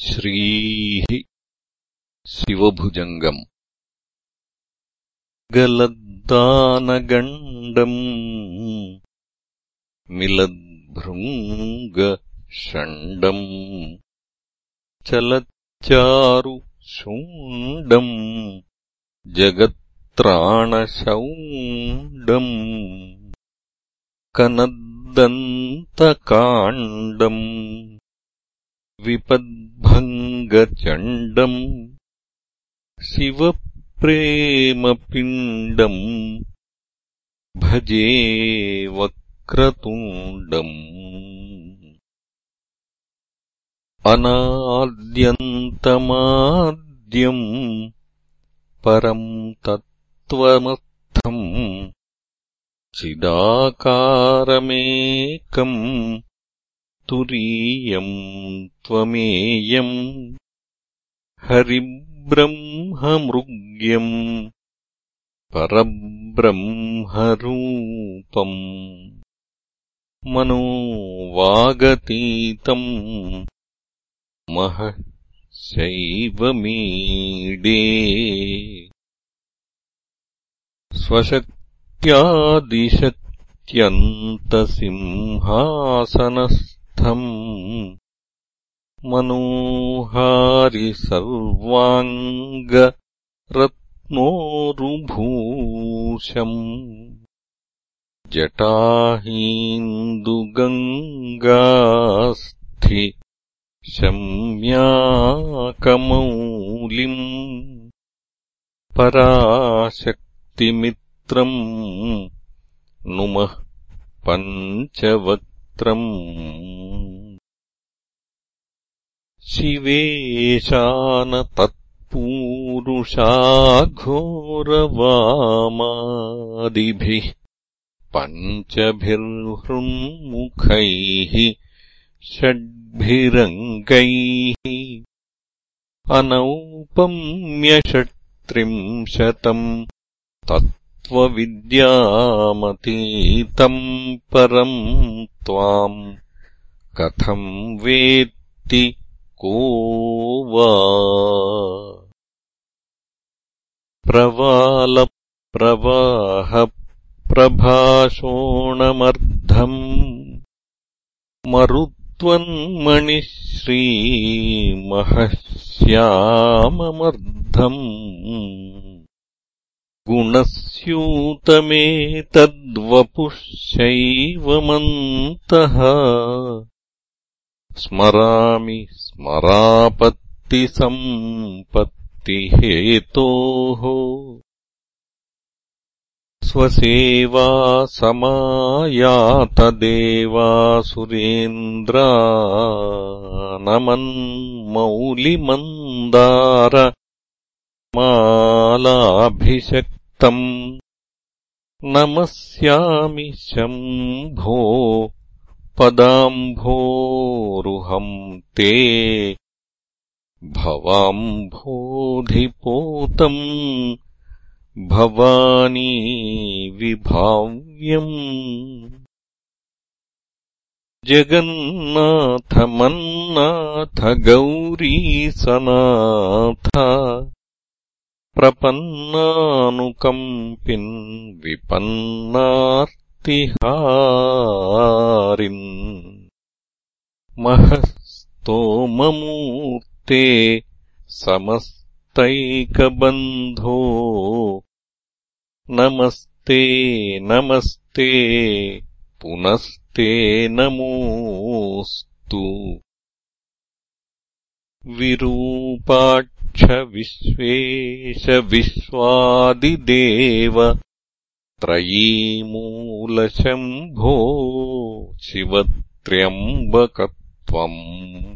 श्रीः शिवभुजङ्गम्। गलद्दानगण्डम्। मिलद्भृङ्गषण्डम्। चलच्चारुशूण्डम्। जगत्राणशौण्डम्। कनद्दन्तकाण्डम् विपद्भङ्गचण्डम् शिवप्रेमपिण्डम् भजे वक्रतुण्डम्। अनाद्यन्तमाद्यम् परम् तत्त्वमर्थम् चिदाकारमेकम् तुरीयम् त्वमेयम् हरिब्रह्ममृग्यम् परब्रह्मरूपम् मनोवागतीतम् महः शैवमीडे स्वशक्त्यादिशक्त्यन्तसिंहासनस् मनोहारि सर्वाङ्गरत्नोरुभूषम् जटाहीन्दुगङ्गास्थि शम्याकमौलिम् पराशक्तिमित्रम् नुमः पञ्चवक् शिवेशानतत्पूरुषाघोरवामादिभिः पञ्चभिर्हृन्मुखैः षड्भिरङ्गैः अनौपम्यषट्त्रिंशतम् तत्त्वविद्यामतीतम् परम् त्वाम् कथम् वेत्ति को वा? प्रवालप्रवाहप्रभाषोणमर्धम् मरुत्वन्मणिश्रीमहश्याममर्धम् गुणस्यूतमेतद्वपुःशैवमन्तः स्मरामि स्मरापत्तिसम्पत्तिहेतोः। स्वसेवा समायातदेवासुरेन्द्रानमन्मौलिमन्दार मालाभिषक् नमस्यामि शम्भो पदाम्भोरुहम् ते भवाम्भोधिपोतम् भवानी विभाव्यम् जगन्नाथमन्नाथ गौरीसनाथ प्रपन्नानुकम्पिन् विपन्नार्तिहारिन् महस्तोममूर्ते समस्तैकबन्धो नमस्ते नमस्ते पुनस्ते नमोऽस्तु विरूपाट् विश्वेशविश्वादिदेव त्रयीमूलशम्भो शिवत्र्यम्बकत्वम्।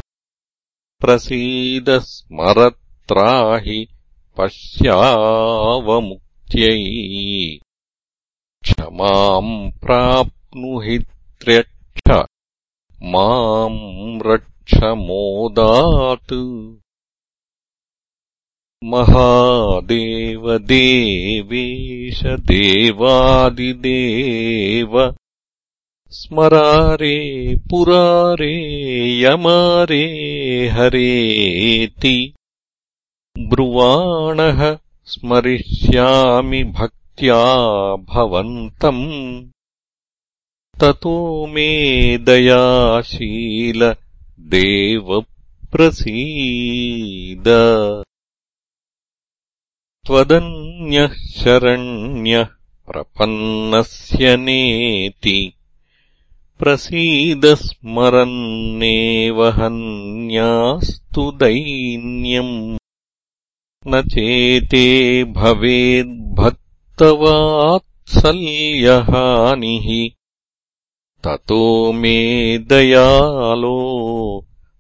प्रसीदस्मरत्राहि पश्यावमुक्त्यै। क्षमाम् प्राप्नुहि त्र्यक्ष। माम् रक्षमोदात् महादेवदेवेश देवादिदेव स्मरारे पुरारे यमारे हरेति। ब्रुवाणः स्मरिष्यामि भक्त्या भवन्तम् ततो मे दयाशील देवप्रसीद त्वदन्यः शरण्यः प्रपन्नस्य नेति प्रसीदस्मरन्नेव हन्यास्तु दैन्यम्। न चेते भवेद्भक्तवात्सल्यहानिः। ततो मे दयालो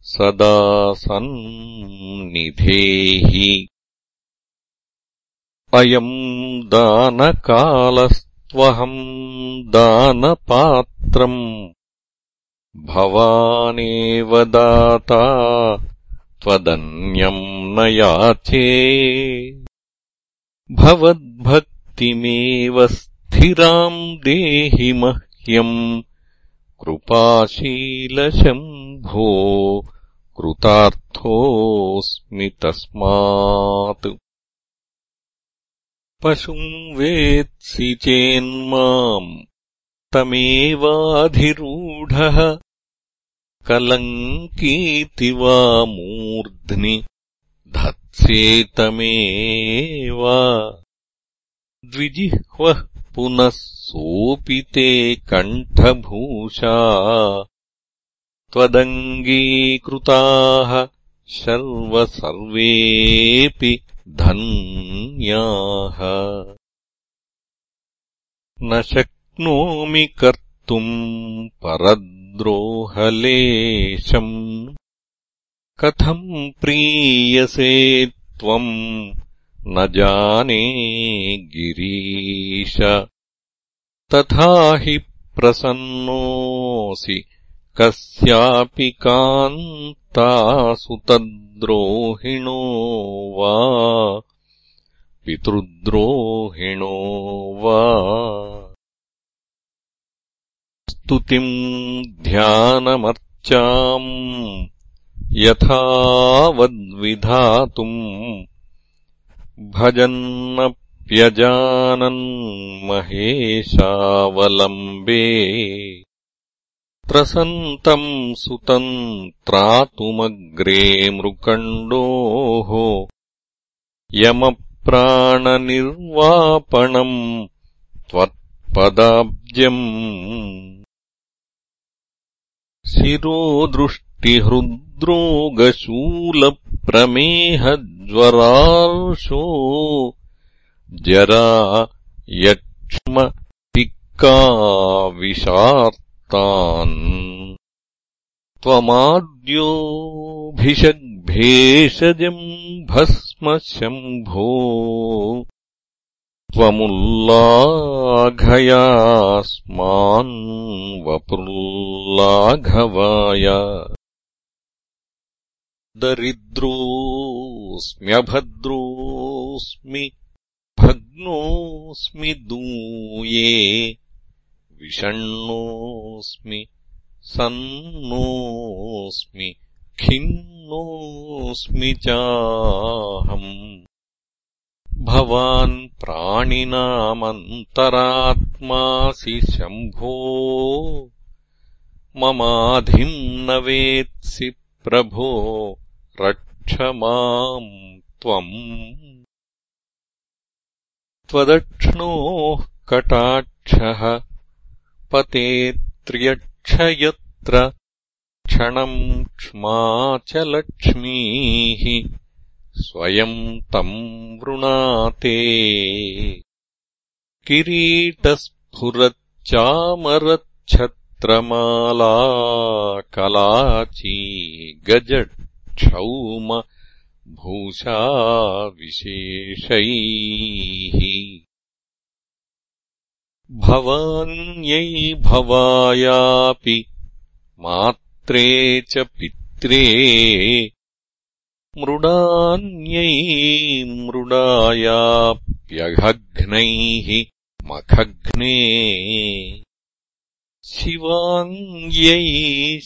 सदा सन्निधेहि अयम् दानकालस्त्वहम् दानपात्रम्। भवानेव दाता त्वदन्यम् न याचे। भवद्भक्तिमेव स्थिराम् देहि मह्यम् कृपाशीलशम्भो कृतार्थोऽस्मि तस्मात् पशुम् वेत्सि चेन्माम् तमेवाधिरूढः। कलङ्कीति वा मूर्ध्नि धत्सेतमेव द्विजिह्वः पुनः सोऽपि ते कण्ठभूषा। त्वदङ्गीकृताः सर्वेऽपि धन्याः। न शक्नोमि कर्तुम् परद् द्रोहलेशम् कथम् प्रीयसे त्वम् न जाने गिरीश। तथा हि प्रसन्नोऽसि कस्यापि कान्तासु तद्रोहिणो वा? पितृद्रोहिणो वा? स्तुतिम् ध्यानमर्चाम् यथावद्विधातुम् महेशावलम्बे त्रसन्तम् सुतम् त्रातुमग्रे मृकण्डोः यमप्राणनिर्वापणम् त्वत्पदाब्जम् शिरोदृष्टिहृद्रोगशूलप्रमेहज्वरार्षो जरा यक्ष्मपिक्काविषार्तान् त्वमाद्योऽभिषग्भेषजम् भस्मशम्भो त्वमुल्लाघयास्मान् वपुर्लाघवाय दरिद्रोऽस्म्यभद्रोऽस्मि भग्नोऽस्मि दूये विषण्णोऽस्मि सन्नोऽस्मि खिन्नोऽस्मि चाहम्। भवान् प्राणिनामन्तरात्मासि शम्भो ममाधिम् न वेत्सि प्रभो रक्ष माम् त्वम्। त्वदक्ष्णोः कटाक्षः पतेत्र्यक्षयत्र क्षणम् क्ष्मा च लक्ष्मीः स्वयम् तम् वृणाते। किरीटस्फुरच्चामरच्छत्रमाला कलाची गजक्षौम भूषाविशेषैः भवान्यै भवायापि मात्रे च पित्रे मृडान्यै मृडायाप्यघघ्नैः मखघ्ने शिवाङ्ग्यै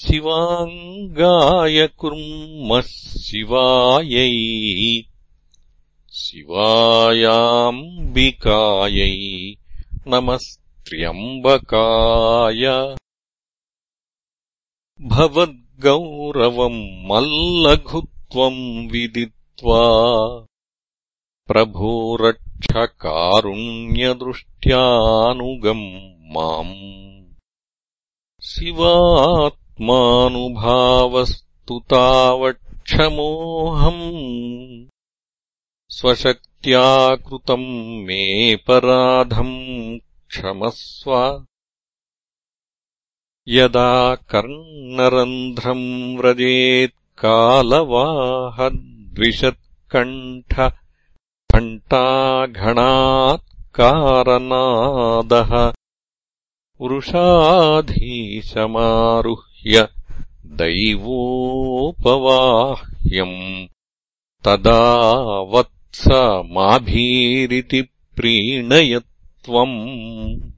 शिवाङ्गाय कुर्मः शिवायै शिवायाम्बिकायै नमस्त्र्यम्बकाय। भवद्गौरवम् मल्लघुत्वम् विदित्वा प्रभोरक्षकारुण्यदृष्ट्यानुगम् माम् शिवात्मानुभावस्तु तावक्षमोऽहम् स्वशक्त्या कृतम् मे पराधम् क्षमस्व। यदा कर्णरन्ध्रम् व्रजेत्कालवाहद्विषत्कण्ठ घण्टाघणात्कारनादः वृषाधीशमारुह्य दैवोपवाह्यम् तदा वत्स माभीरिति प्रीणयत्वम्।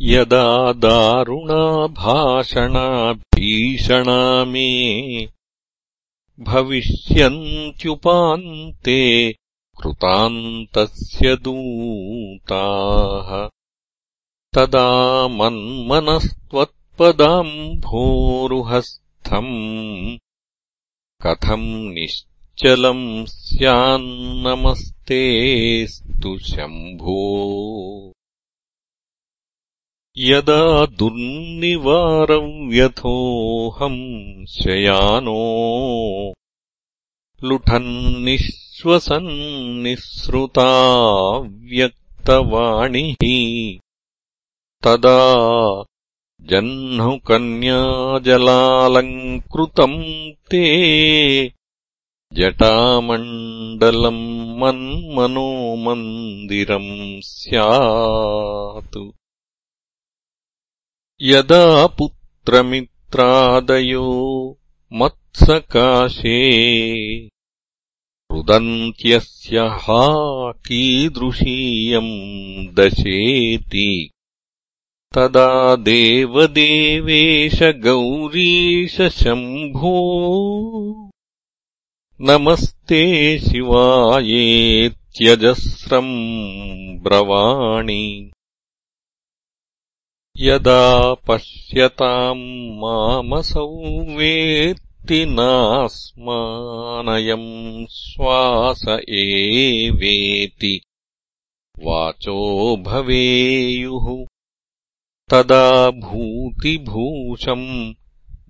यदा दारुणा भीषणा मे भविष्यन्त्युपान्ते कृतान्तस्य दूताः तदा मन्मनस्त्वत्पदाम्भोरुहस्थम्। कथम् निश्चलम् स्यान्नमस्तेऽस्तु शम्भो। यदा दुर्निवारव्यथोऽहम् शयानो लुठन्निःश्वसन्निःसृताव्यक्तवाणिः तदा जह्नुकन्याजलालङ्कृतम् ते जटामण्डलम् मन्मनोमन्दिरम् स्यात्। यदा पुत्रमित्रादयो मत्सकाशे रुदन्त्यस्य हा कीदृशीयम् दशेति तदा देवदेवेश गौरीश शम्भो नमस्ते शिवायेत्यजस्रम् ब्रवाणि। यदा पश्यताम् मामसौ वेत्ति नास्मानयम् श्वास एवेति। वाचो भवेयुः। तदा भूतिभूषम्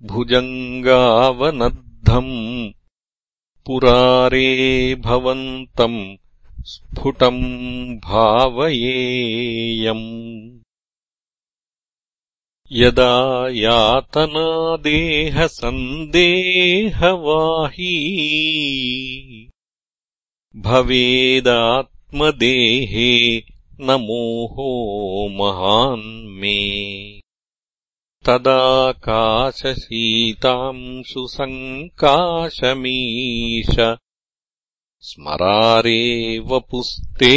भुजङ्गावनद्धम् पुरारे भवन्तम् स्फुटम् भावयेयम्। यदा यातनादेहसन्देहवाही भवेदात्मदेहे न मोहो महान् मे तदाकाशशीतांशुसङ्काशमीश स्मरारे वपुस्ते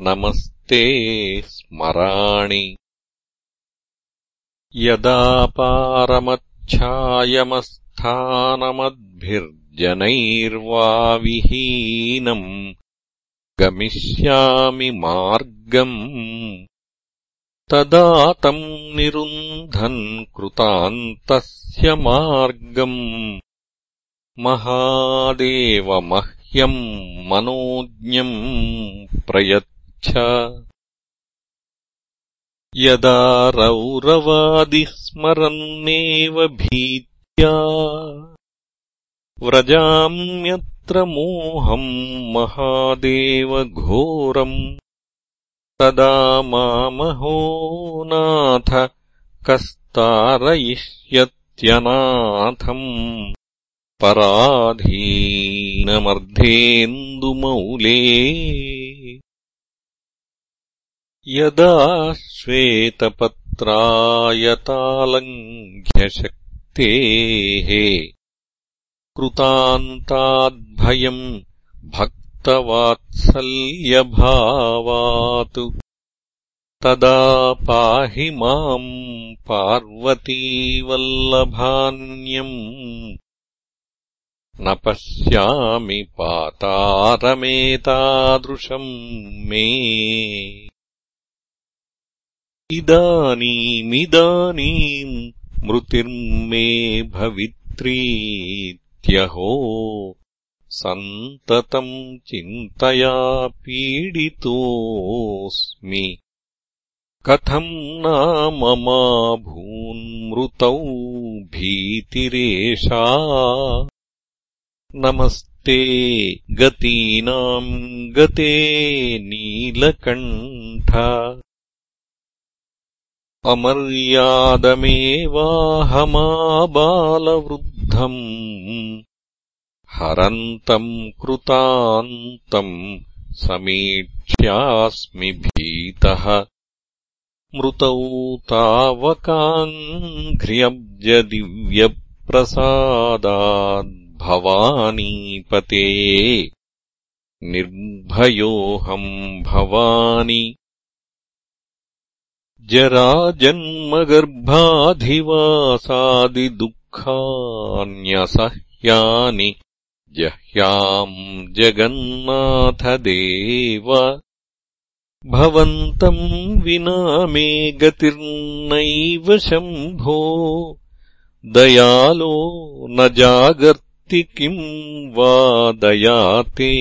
नमस्ते स्मराणि। यदा पारमच्छायमस्थानमद्भिर्जनैर्वा विहीनम् गमिष्यामि मार्गम् तदा तम् निरुन्धन् कृतान्तस्य मार्गम्। महादेवमह्यम् मनोज्ञम् प्रयच्छ। यदा रौरवादिस्मरन्नेव भीत्या व्रजाम्यत्र मोहम् महादेव घोरम् तदा मामहो नाथ कस्तारयिष्यत्यनाथम् पराधीनमर्धेन्दुमौले। यदा श्वेतपत्रायतालङ्घ्यशक्तेः कृतान्ताद्भयम् भक्तवात्सल्यभावात् तदा पाहि माम् पार्वतीवल्लभान्यम्। न पश्यामि पातारमेतादृशम् मे। इदानीमिदानीम् मृतिर्मे भवित्रीत्यहो सन्ततम् चिन्तया पीडितोऽस्मि। कथम् भून्मृतौ भीतिरेषा? नमस्ते गतीनाम् गते नीलकण्ठ। अमर्यादमेवाहमाबालवृद्धम् हरन्तम् कृतान्तम् समीक्ष्यास्मि भीतः। मृतौ तावकाङ्घ्र्यब्जदिव्यप्रसादाद् भवानीपते। निर्भयोऽहम् भवानि। जराजन्मगर्भाधिवासादिदुःखान्यसह्यानि जह्याम् जगन्नाथदेव भवन्तम् विना मे गतिर्नैव शम्भो। दयालो न जागर् किम् वा दयाते।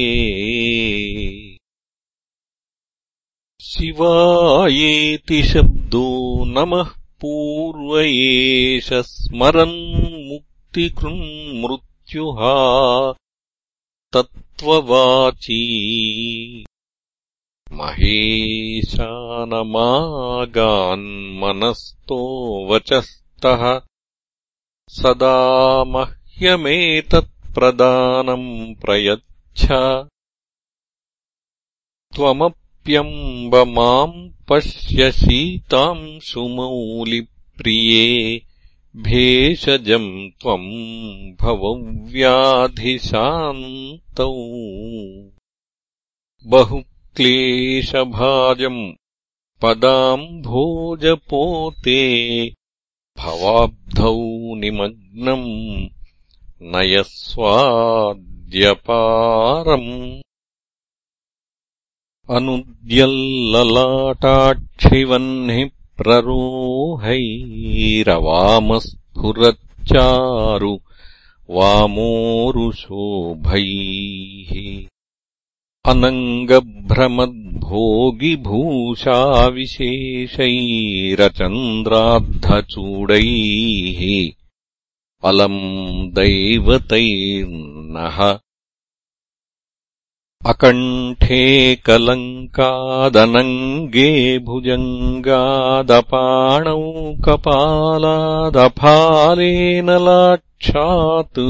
शिवायेति शब्दो नमः पूर्व एष स्मरन्मुक्तिकृन्मृत्युहा तत्त्ववाची। महेशानमागान्मनस्तो वचस्तः। सदा मह् ह्यमेतत्प्रदानम् प्रयच्छ। त्वमप्यम्ब माम् पश्य शीताम् सुमौलिप्रिये भेषजम् त्वम् भवव्याधिशान्तौ। बहुक्लेशभाजम् पदाम्भोजपोते भवाब्धौ निमग्नम् नयस्वाद्यपारम्। अनुद्यल्ललाटाक्षिवह्नि प्ररोहैरवामस्फुरच्चारु वामोरुशोभैः अनङ्गभ्रमद्भोगिभूषाविशेषैरचन्द्रार्धचूडैः अलम् दैवतैर्नः अकण्ठे कलङ्कादनङ्गे भुजङ्गादपाणौ कपालादफालेन लाक्षात्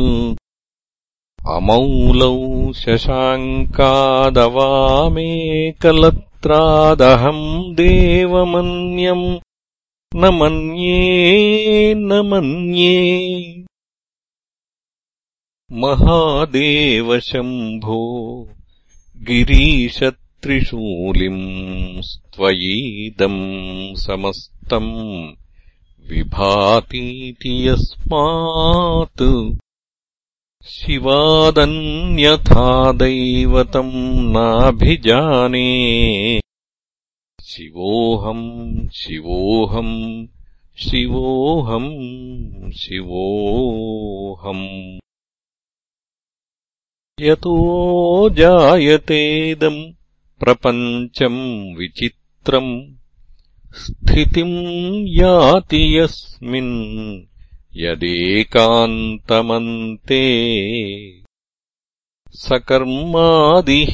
अमौलौ शशाङ्कादवामेकलत्रादहम् देवमन्यम् न मन्ये न मन्ये। महादेवशम्भो गिरीशत्रिशूलिम् स्त्वयीदम् समस्तम् विभातीति यस्मात् शिवादन्यथा दैवतम् नाभिजाने शिवोऽहम् शिवोऽहम् शिवोऽहम् शिवोऽहम् यतो जायतेदम् प्रपञ्चम् विचित्रम् स्थितिम् याति यस्मिन् यदेकान्तमन्ते सकर्मादिहीनः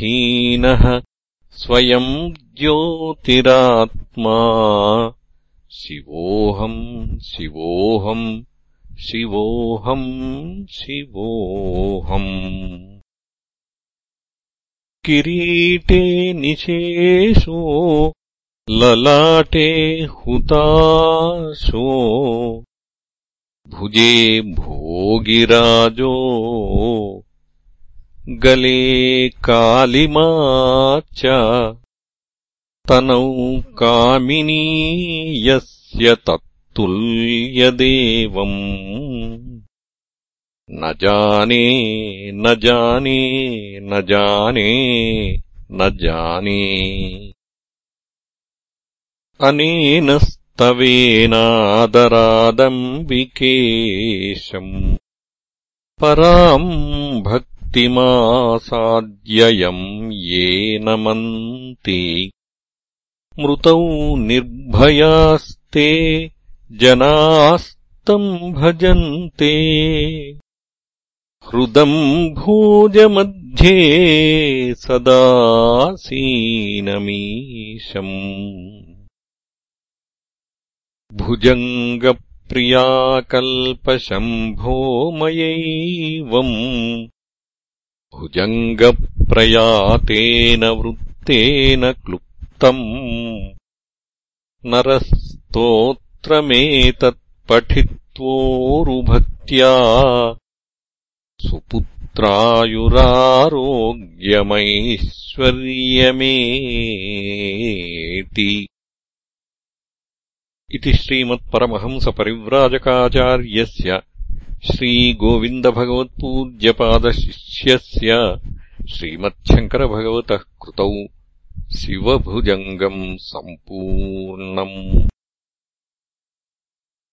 स्वयम् ज्योतिरात्मा शिवोऽहम् शिवोऽहम् शिवोऽहम् शिवोऽहम् किरीटे निशेषो ललाटे हुताशो। भुजे भोगिराजो गले कालिमा च तनौ कामिनी यस्य तत्तुल्यदेवम् न जाने न जाने न जाने न जाने। अनेन स्तवेनादरादम्बिकेशम् पराम् भक्तिमासाद्ययम् ये नमन्ति मृतौ निर्भयास्ते जनास्तम् भजन्ते हृदम् भोजमध्ये सदासीनमीशम् भुजङ्गप्रियाकल्पशम्भोमयैवम्। भुजङ्गप्रयातेन वृत्तेन क्लुप्तम्। नरस्तोत्रमेतत्पठित्वोरुभक्त्या सुपुत्रायुरारोग्यमैश्वर्यमेति। इति श्रीमत्परमहंसपरिव्राजकाचार्यस्य श्रीगोविन्दभगवत्पूज्यपादशिष्यस्य श्रीमच्छङ्करभगवतः कृतौ शिवभुजङ्गम् सम्पूर्णम्